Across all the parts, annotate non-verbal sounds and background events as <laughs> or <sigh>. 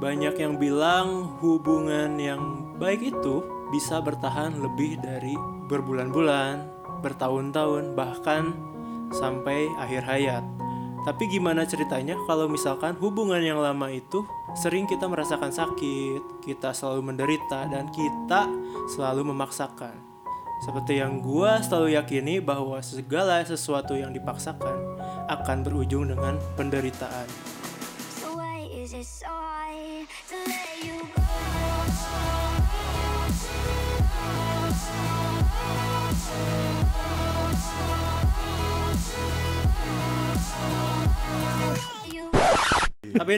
banyak yang bilang hubungan yang baik itu bisa bertahan lebih dari berbulan-bulan, bertahun-tahun, bahkan sampai akhir hayat. Tapi gimana ceritanya kalau misalkan hubungan yang lama itu sering kita merasakan sakit, kita selalu menderita dan kita selalu memaksakan. Seperti yang gua selalu yakini bahwa segala sesuatu yang dipaksakan akan berujung dengan penderitaan. So why is it so Tapi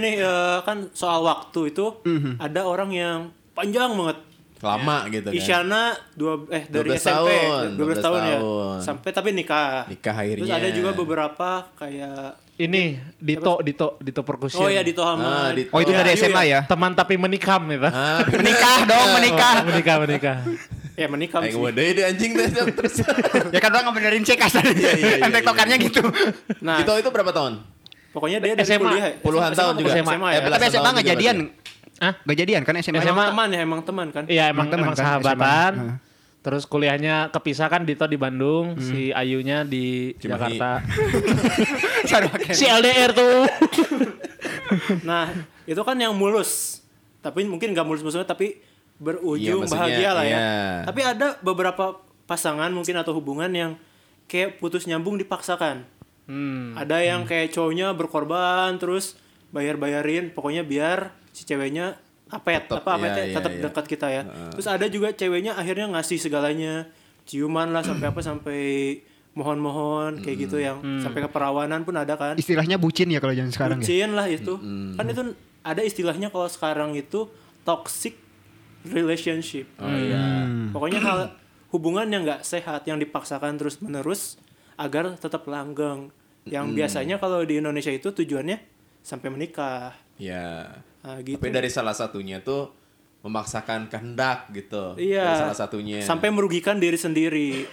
nih eh, kan soal waktu itu ada orang yang panjang banget. Lama gitu kan. Isyana dua eh dari 12 SMP tahun, 12, 12 tahun, ya. tahun. Sampai tapi nikah. Nikah akhirnya. Terus ada juga beberapa kayak Ini Dito Dito Dito Percussion. Oh ya Dito Hamad. Ah, Dito. Oh itu dari Ayu SMA ya? Teman tapi menikam itu. Ah, <laughs> Menikah dong, menikah. Oh, <laughs> menikah menikah. Ya menikah Aing sih. wadah deh anjing teh terus. ya kan orang ngebenerin cek kasar. Iya, iya, iya, Kan tektokannya gitu. Nah, Dito itu berapa tahun? pokoknya dia dari SMA. kuliah. Puluhan SMA tahun apa juga. SMA, Eh, ya. belasan Tapi SMA tahun nggak jadian. Hah? Gak jadian kan SMA? Emang SMA. teman ya, emang teman kan. Iya emang Emang teman emang kan, sahabatan. Terus kuliahnya kepisah kan Dito di Bandung, si Ayunya di Cimahi. Jakarta. <laughs> Si LDR tuh. <laughs> Nah, itu kan yang mulus. Tapi mungkin nggak mulus-mulusnya tapi berujung maksudnya, bahagia lah ya. iya. Tapi ada beberapa pasangan mungkin atau hubungan yang kayak putus nyambung dipaksakan. Hmm. Ada yang kayak cowoknya berkorban terus bayar-bayarin pokoknya biar si ceweknya apet Tetep, apa apetnya iya, iya, tetap iya. dekat kita ya. Terus ada juga ceweknya akhirnya ngasih segalanya. Ciuman lah sampai apa sampai mohon-mohon kayak gitu yang sampai ke perawanan pun ada kan. Istilahnya bucin ya kalau zaman sekarang ya. Bucin lah itu. Kan itu ada istilahnya kalau sekarang itu toxic relationship. Oh iya. Pokoknya hal hubungan yang nggak sehat yang dipaksakan terus menerus agar tetap langgeng. Yang biasanya kalau di Indonesia itu tujuannya sampai menikah. Ya. Nah, gitu. Tapi dari salah satunya tuh memaksakan kehendak gitu. Iya. Dari salah satunya. Sampai merugikan diri sendiri.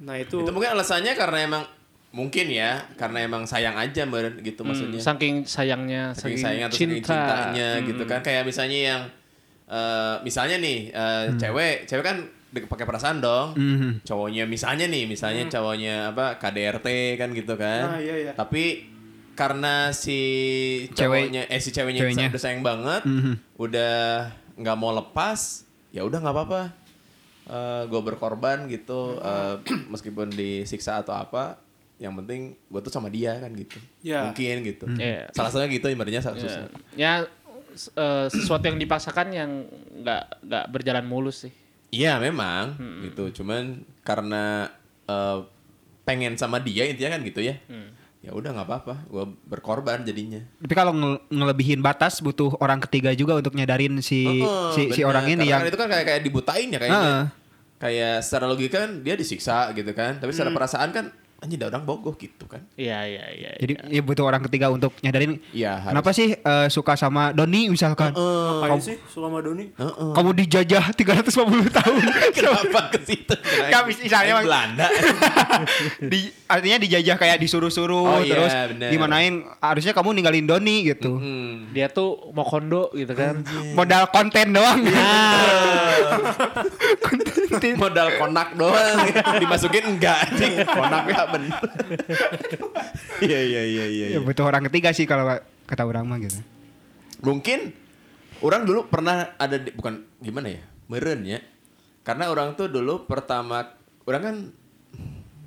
Nah, itu, Itu mungkin alasannya karena emang mungkin ya, karena emang sayang aja meren gitu maksudnya. Saking sayangnya, saking saking, sayang atau cinta. saking cintanya gitu kan kayak misalnya yang eh, misalnya nih eh, cewek cewek kan pakai perasaan dong Mhm. cowoknya misalnya nih misalnya cowoknya apa KDRT kan gitu kan Ah, iya, iya. tapi karena si Cewek- cowoknya eh si ceweknya, ceweknya. udah sayang banget Mhm. udah nggak mau lepas ya udah nggak apa-apa gue berkorban gitu eh, <clears throat> meskipun disiksa atau apa yang penting gue tuh sama dia kan gitu Ya. mungkin gitu Iya. salah satunya gitu ibaratnya salah Ya, satunya ya s- eh, sesuatu yang dipaksakan yang nggak nggak berjalan mulus sih. Iya memang gitu, cuman karena eh, pengen sama dia intinya kan gitu ya. Ya udah nggak apa-apa, gue berkorban jadinya. Tapi kalau nge- ngelebihin batas butuh orang ketiga juga untuk nyadarin si Heeh, si, si orang ini Karena yang itu kan kayak kayak dibutain ya kayaknya. Heeh. Kayak secara logika kan dia disiksa gitu kan, tapi secara perasaan kan anjing ada orang bogoh gitu kan. Iya iya iya. jadi ya butuh orang ketiga untuk nyadarin Iya, kenapa sih eh, suka sama Doni misalkan ngapain sih suka sama Doni? Heeh. kamu dijajah 350 tahun <laughs> Kenapa ke situ? Nggak, misalnya. Belanda. <laughs> di artinya dijajah kayak disuruh-suruh Oh, iya, terus bener. dimanain harusnya kamu ninggalin Doni gitu Hmm. Dia tuh mau kondo gitu kan. modal konten doang <laughs> Modal konak doang dimasukin enggak anjing. Konaknya bener. <laughs> Iya iya iya iya. ya butuh orang ketiga sih kalau kata orang mah gitu mungkin orang dulu pernah ada di, bukan gimana ya meren ya karena orang tuh dulu pertama orang kan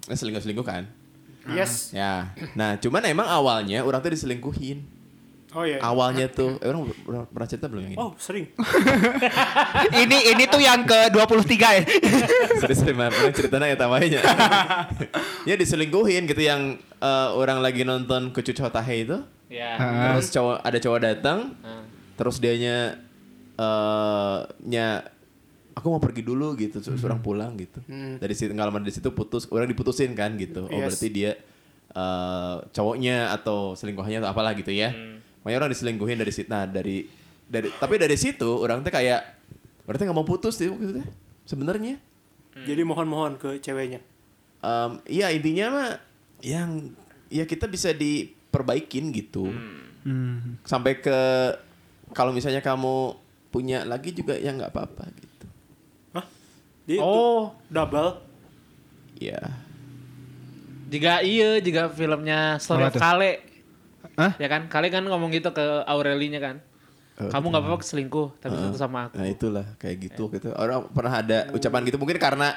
selingkuh selingkuh kan Yes. ya nah cuman emang awalnya orang tuh diselingkuhin Oh iya. awalnya tuh eh, orang, pernah cerita belum yang ini? Oh, sering. <laughs> ini ini tuh yang ke 23 ya? <laughs> Serius serius man orang ceritanya ya tamanya ya <laughs> diselingkuhin gitu yang eh, orang lagi nonton Kucu Chotahe itu. Ya. terus cowok ada cowok datang. Ah. terus dianya eh nya aku mau pergi dulu gitu. Terus orang pulang gitu. Dari situ nggak lama dari situ putus orang diputusin kan gitu. Oh Yes. berarti dia eh cowoknya atau selingkuhannya atau apalah gitu ya makanya orang diselingkuhin dari situ nah dari dari tapi dari situ orang tuh kayak berarti nggak mau putus sih waktu itu teh sebenarnya Jadi mohon-mohon ke ceweknya. Em, iya intinya mah yang ya kita bisa diperbaikin gitu Hmm. sampai ke kalau misalnya kamu punya lagi juga ya nggak apa-apa gitu. Hah? Dia Oh, double. Ya. jika iya, jika filmnya Story of? Kale. Hah? Ya kan? Kale kan ngomong gitu ke Aurelinya kan. Oh, Kamu nggak apa-apa selingkuh, tapi satu sama aku. Nah itulah kayak gitu gitu. Orang pernah ada ucapan gitu mungkin karena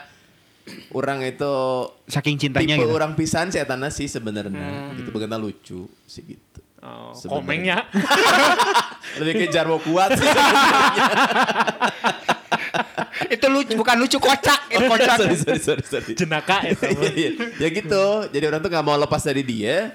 orang itu Saking cintanya tipe gitu. orang pisan sih tanah sih sebenarnya gitu begitu lucu sih gitu. Oh, komengnya. <laughs> Lebih ke jarwo kuat sih. <laughs> itu lucu bukan lucu kocak, itu kocak. <laughs> sorry, sorry, sorry, sorry. Jenaka itu. Iya, iya. ya gitu. Jadi orang tuh nggak mau lepas dari dia.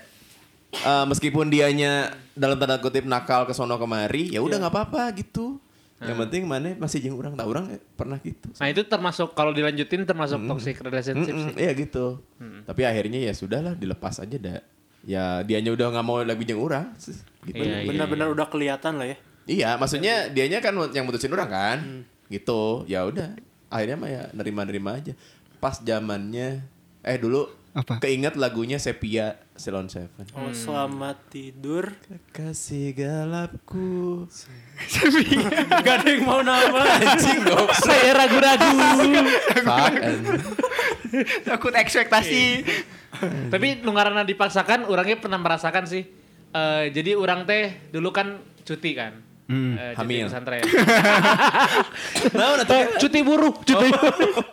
Eh, meskipun dianya dalam tanda kutip nakal ke sono kemari, ya udah nggak apa-apa gitu. Yang penting mana masih jeng orang tak orang eh, pernah gitu. Nah itu termasuk kalau dilanjutin termasuk toxic relationship Mm-mm, sih. Iya gitu. Tapi akhirnya ya sudahlah dilepas aja dah. Ya dianya udah nggak mau lagi jeng orang. Gitu. Iya, iya. Benar-benar udah kelihatan lah ya. Iya, maksudnya dianya kan yang mutusin orang kan. Gitu. Ya udah. Akhirnya mah ya nerima-nerima aja. Pas zamannya eh dulu Apa? keinget lagunya Sepia Ceylon Seven. Oh, selamat tidur. Kasih gelapku. Gak ada yang mau nama. Anjing dong. Saya ragu-ragu. Takut ekspektasi. Tapi nu dipaksakan, orangnya pernah merasakan sih. Eh, jadi orang teh dulu kan cuti kan. Hmm. Eh, cuti Hamil. pesantren. <laughs> Nah, Eh, cuti buruh, cuti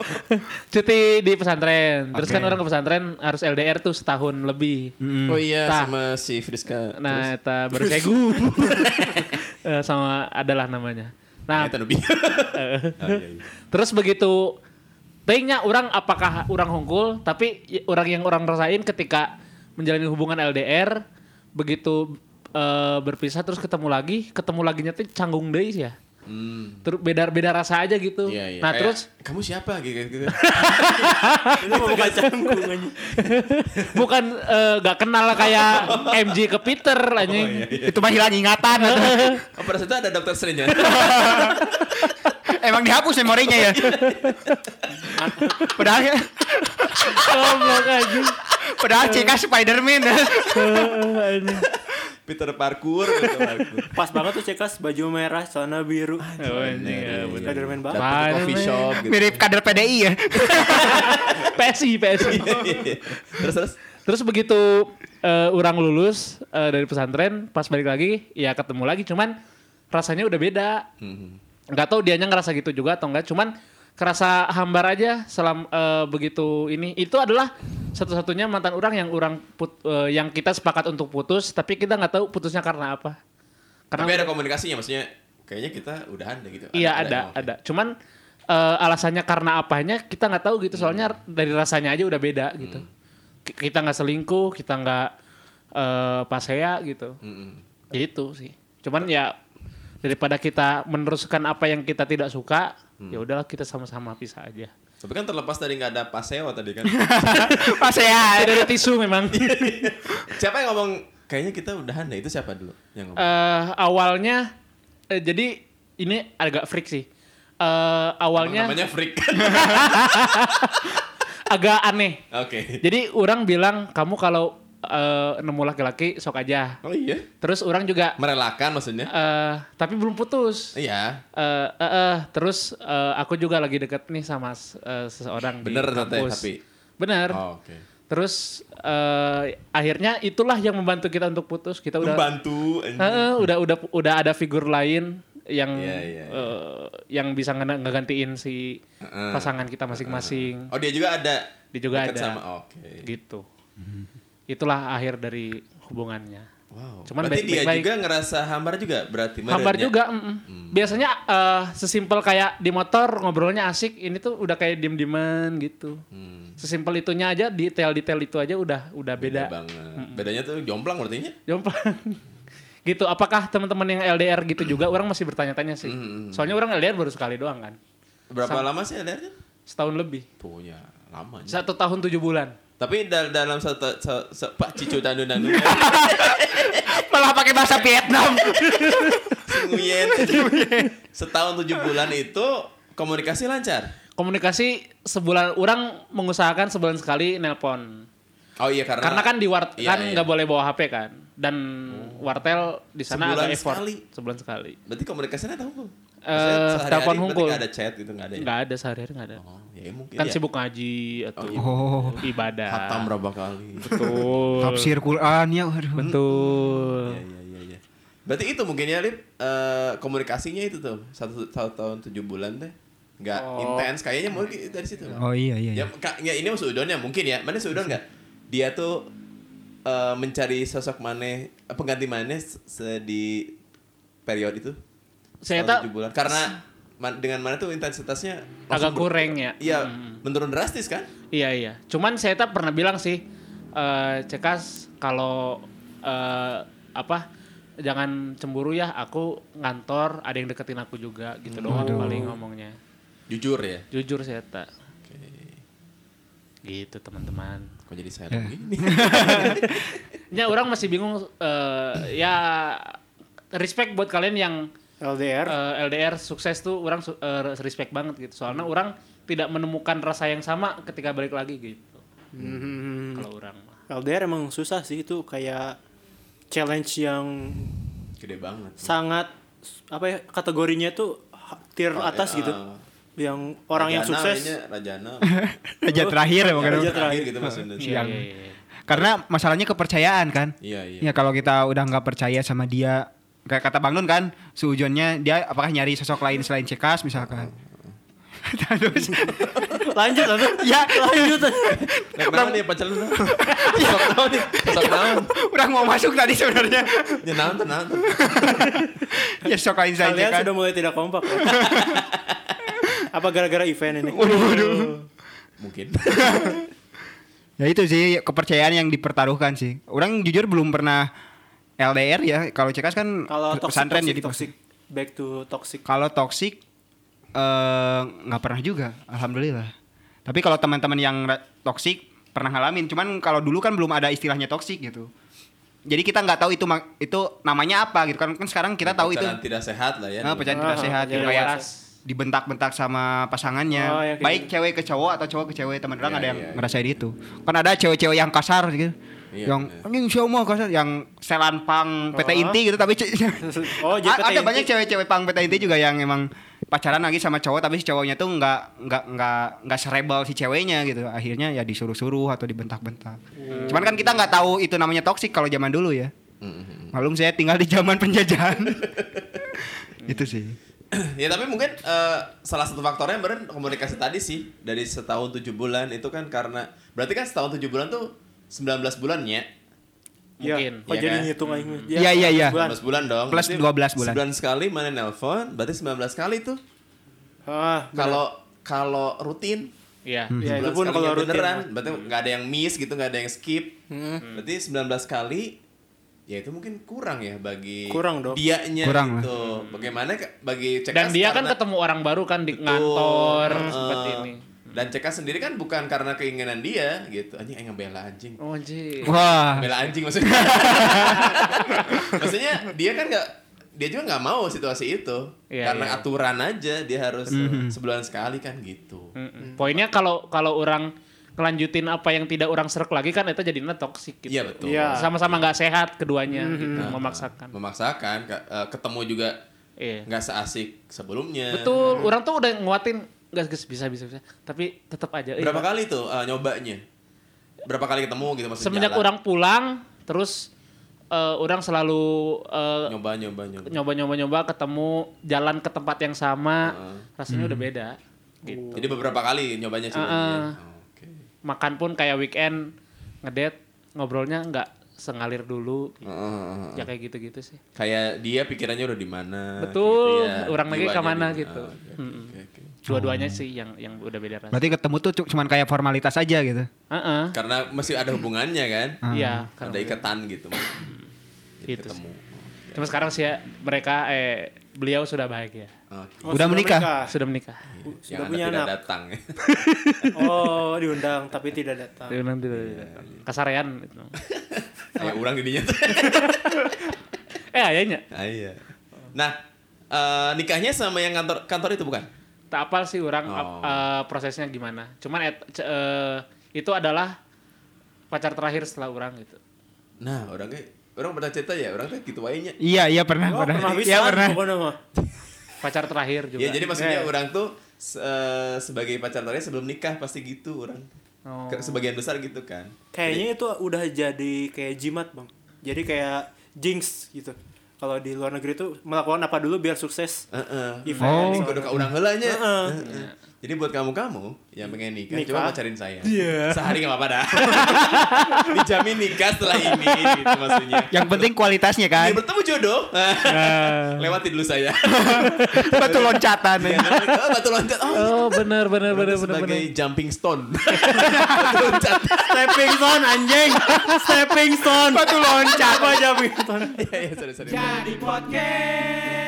<laughs> cuti di pesantren. Terus Oke. kan orang ke pesantren harus LDR tuh setahun lebih. Oh iya Tah. sama si Friska. Nah, eta baru kayak gue. <laughs> Eh, sama adalah namanya. Nah, Nah. Oh, iya, iya. terus begitu Tengnya orang apakah orang hongkul, tapi orang yang orang rasain ketika menjalani hubungan LDR begitu eh, berpisah terus ketemu lagi, ketemu laginya tuh canggung deh sih ya. Hmm. Terus beda beda rasa aja gitu. Iya, iya. Nah Kayak, terus kamu siapa gitu gitu. <laughs> Ini mau buka canggung aja. bukan eh, gak kenal kayak <laughs> MJ ke Peter Oh, anjing. iya, itu mah hilang ingatan. <laughs> Oh, pada saat itu ada dokter Strange. ya? Emang dihapus memorinya ya. padahal ya, Goblok padahal CK Spiderman. Peter Parkour, Peter Parkour. <laughs> Pas banget tuh cekas baju merah, celana biru. Oh, anjing. Spiderman banget. Coffee shop gitu. Mirip kader PDI ya. <laughs> PSI, PSI. terus terus Terus begitu eh, orang lulus eh, dari pesantren, pas balik lagi, ya ketemu lagi. Cuman rasanya udah beda. Nggak tahu dianya ngerasa gitu juga atau enggak. Cuman kerasa hambar aja selam eh, begitu ini. Itu adalah satu-satunya mantan orang yang orang put- eh, yang kita sepakat untuk putus, tapi kita nggak tahu putusnya karena apa. Karena Tapi ada komunikasinya maksudnya kayaknya kita udahan deh gitu. Iya ada? Oke. ada. Cuman eh, alasannya karena apanya kita nggak tahu gitu. Soalnya dari rasanya aja udah beda gitu. Ki- Kita nggak selingkuh, kita nggak eh pasea gitu. Mm-mm. Gitu sih. Cuman ya daripada kita meneruskan apa yang kita tidak suka, ya udahlah kita sama-sama pisah aja. Tapi kan terlepas dari nggak ada paseo tadi kan. <laughs> Pas ya. Tidak ada tisu memang. <laughs> siapa yang ngomong kayaknya kita udahan deh itu siapa dulu yang ngomong? Eh awalnya eh, jadi ini agak freak sih. Eh awalnya Namanya freak. <laughs> agak aneh. Oke. Jadi orang bilang kamu kalau eh, nemu laki-laki sok aja. Oh iya. Terus orang juga Merelakan maksudnya? eh tapi belum putus. Iya. Eh eh, eh, terus eh, aku juga lagi deket nih sama eh, seseorang Bener di kampus. tapi. Bener. Oh, oke. Terus eh, akhirnya itulah yang membantu kita untuk putus. Kita udah Membantu. Eh, udah udah udah ada figur lain yang Iya, iya, iya. eh, yang bisa nge- ngegantiin si Heeh. pasangan kita masing-masing. Oh dia juga ada. Dia juga Dekat ada. Sama. Oke. Gitu. Itulah akhir dari hubungannya. Wow. Cuman Berarti baik- dia baik-baik. juga ngerasa hambar juga berarti. Hambar badannya? juga. mm-mm. Biasanya eh, sesimpel kayak di motor ngobrolnya asik, ini tuh udah kayak diem-dieman gitu. Hmm. Sesimpel itunya aja, detail-detail itu aja udah udah Beda, beda. banget. Bedanya tuh jomplang berarti nya? Jomplang. <laughs> gitu. Apakah teman-teman yang LDR gitu juga orang masih bertanya-tanya sih. Mm-mm. Soalnya orang LDR baru sekali doang kan. Berapa Sam- lama sih LDR-nya? Setahun lebih. Tuh ya lama. Satu tahun tujuh bulan. Tapi dal- dalam satu se, se, Pak Cicu Dandu Dandu <laughs> Malah pakai bahasa Vietnam. Nguyen. Setahun tujuh bulan itu komunikasi lancar. Komunikasi sebulan orang mengusahakan sebulan sekali nelpon. Oh iya karena Karena kan di wart Iya, kan iya. nggak boleh bawa HP kan. dan wartel di sana Sebulan agak effort sekali? sebulan sekali. Berarti komunikasinya tahu belum? Eh, sehari-hari telepon hunkul. nggak ada chat gitu nggak ada ya? Nggak ada sehari-hari nggak ada. Oh, ya mungkin kan ya. sibuk ngaji atau Oh, <laughs> ibadah. Hatam berapa kali? Betul. tafsir Quran ya waduh. Betul. Iya iya iya. iya. Berarti itu mungkin ya Lip eh, komunikasinya itu tuh satu, satu tahun tujuh bulan deh nggak Oh. intens kayaknya mungkin dari situ. Oh iya iya. Ya, iya. ka- ya ini Udonnya mungkin ya. Mana Udon nggak? Dia tuh eh, mencari sosok mana pengganti mana di periode itu. Saya tujuh bulan. Karena man- dengan mana tuh intensitasnya agak kurang ya. Iya, menurun drastis kan? Iya iya. Cuman saya tak pernah bilang sih eh cekas kalau eh, apa jangan cemburu ya aku ngantor ada yang deketin aku juga gitu doang paling ngomongnya. Jujur ya. Jujur saya tak. Gitu teman-teman. Kok jadi saya Ya. begini? <laughs> Ya orang masih bingung eh, ya respect buat kalian yang LDR. eh, LDR sukses tuh orang eh, respect banget gitu. Soalnya orang tidak menemukan rasa yang sama ketika balik lagi gitu. Mhm. Kalau orang mah. LDR emang susah sih itu kayak challenge yang Gede banget. sangat apa ya kategorinya tuh tier atas eh, gitu. eh, Yang orang yang Rajana sukses kayaknya, Rajana. <laughs> Raja terakhir ya mungkin. Raja terakhir. terakhir gitu maksudnya. Iya, Yang- iya, iya. Karena masalahnya kepercayaan kan. Iya, iya. Ya kalau kita udah nggak percaya sama dia, kayak kata Bang Nun kan, seujonnya dia apakah nyari sosok lain selain Cekas misalkan. <laughs> Terus lanjut lanjut. ya lanjut. Naon nih pacar lu? <laughs> Sok naon nih? Sok naon? udah mau masuk tadi sebenarnya. Ya naon naon tuh. <laughs> ya sosok lain selain Kalian Cekas. sudah mulai tidak kompak. Apa gara-gara event ini? Waduh, waduh. Mungkin. Ya itu sih kepercayaan yang dipertaruhkan sih. Orang jujur belum pernah LDR ya. Kalau Cekas kan Kalau toxic, pesantren toxic, jadi toxic, back to toxic. Kalau toxic eh, nggak pernah juga, alhamdulillah. Tapi kalau teman-teman yang toxic pernah ngalamin, cuman kalau dulu kan belum ada istilahnya toxic gitu. Jadi kita nggak tahu itu itu namanya apa gitu kan. Kan sekarang kita tahu itu tidak sehat lah ya. nah, pacaran tidak Ah, sehat gitu, kayak dibentak-bentak sama pasangannya. Oh, ya, Baik gitu. cewek ke cowok atau cowok ke cewek teman orang Iya, ada yang iya. ngerasain itu. Kan ada cewek-cewek yang kasar gitu. Iya, yang iya. anjing siapa kasar yang selan pang PT Oh. inti gitu tapi <laughs> Oh, jadi ada PT banyak inti. cewek-cewek pang PT inti juga yang emang pacaran lagi sama cowok tapi si cowoknya tuh nggak nggak nggak nggak serebel si ceweknya gitu akhirnya ya disuruh-suruh atau dibentak-bentak cuman kan kita nggak tahu itu namanya toksik kalau zaman dulu ya Mm-mm. malum saya tinggal di zaman penjajahan <laughs> itu sih ya tapi mungkin eh, salah satu faktornya bener komunikasi tadi sih dari setahun tujuh bulan itu kan karena berarti kan setahun tujuh bulan tuh 19 bulannya Iya. Mungkin. Kok Iya jadi kan? ngitung aja? Iya, iya, iya. 19 bulan dong. Plus Berarti 12 bulan. 9 sekali mana nelpon, berarti 19 kali tuh. Ah, Kalau kalau rutin Iya. Ya, itu pun kalau rutin. beneran, berarti nggak ada yang miss gitu, nggak ada yang skip. Hmm. Berarti 19 kali ya itu mungkin kurang ya bagi Kurang dong. dianya Kurang lah. gitu. Bagaimana bagi cekas Dan dia kan karena- ketemu orang baru kan di Betul. ngantor Heeh. seperti ini. Dan cekas sendiri kan bukan karena keinginan dia gitu. Anjing aing ngebela anjing. Oh anjir. wah Bela anjing maksudnya. <laughs> maksudnya dia kan nggak dia juga nggak mau situasi itu Iya, karena iya. aturan aja dia harus sebulan sekali kan gitu. Mm-mm. Poinnya kalau kalau orang kelanjutin apa yang tidak orang serk lagi kan itu jadinya toksik gitu. Iya betul. Iya. Sama-sama nggak sehat keduanya gitu, Nah, memaksakan. Memaksakan ka- eh, ketemu juga Iya. nggak seasik sebelumnya. Betul, orang tuh udah nguatin gas bisa bisa bisa, tapi tetap aja. eh, Berapa kali tuh eh, nyobanya? Berapa kali ketemu gitu maksudnya? Semenjak jalan? orang pulang, terus eh, orang selalu eh, nyoba nyoba nyoba. nyoba-nyoba-nyoba ketemu jalan ke tempat yang sama, Heeh. rasanya udah beda. Gitu. Jadi beberapa kali nyobanya sebelumnya. Heeh. Oh, Oke. Makan pun kayak weekend ngedate ngobrolnya nggak sengalir dulu. Heeh, heeh, heeh. Ya kayak gitu-gitu sih. Kayak dia pikirannya udah di mana. Betul, gitu ya. orang lagi ke mana gitu. oh, oke, Mm-mm. Dua-duanya sih yang yang udah beda rasa. berarti ketemu tuh cu- cuman kayak formalitas aja gitu Heeh. Karena masih ada hubungannya kan. Iya, Ada karena- ikatan gitu. Jadi Itu ketemu. Cuma sekarang sih ya mereka eh beliau sudah bahagia. Oke. Oh, Udah menikah? Sudah menikah. Sudah Yang punya Anda tidak anak. datang. <laughs> Oh, diundang tapi tidak datang. Dia bilang tidak Iya, tidak. Kasarean gitu. <laughs> Kayak orang didinya. <laughs> Eh ayahnya. Ah, iya. Nah, eh, nikahnya sama yang kantor kantor itu bukan? Tak apal sih orang Oh. ap- eh, prosesnya gimana. Cuman et- ce- eh, itu adalah pacar terakhir setelah orang gitu. Nah, orangnya orang pernah cerita ya, orang tuh gitu wainya. Iya, iya pernah, Oh, pernah. pernah bisa Iya pernah. pokoknya mah. Pacar terakhir juga. Ya jadi maksudnya Eh. orang tuh se- eh, sebagai pacar terakhir sebelum nikah pasti gitu orang. Oh. Sebagian besar gitu kan. Kayaknya itu udah jadi kayak jimat bang. Jadi kayak jinx gitu. Kalau di luar negeri tuh melakukan apa dulu biar sukses. Heeh. Event. Ini kudu ka urang heula nya. Heeh. Jadi buat kamu-kamu yang pengen nikah, Nikah. coba pacarin saya. Iya. Sehari gak apa-apa dah. <laughs> Dijamin nikah setelah ini gitu maksudnya. Yang penting kualitasnya kan. Ya, bertemu jodoh. Lewati dulu saya. <laughs> Batu loncatan. Ya, oh, batu loncat. Oh, Oh benar benar benar benar sebagai benar. jumping stone. <laughs> batu loncat. Stepping stone anjing. Stepping stone. Batu loncat. Apa jumping stone? Iya, iya, sorry, sorry. Jadi podcast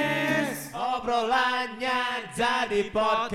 obrolannya jadi podcast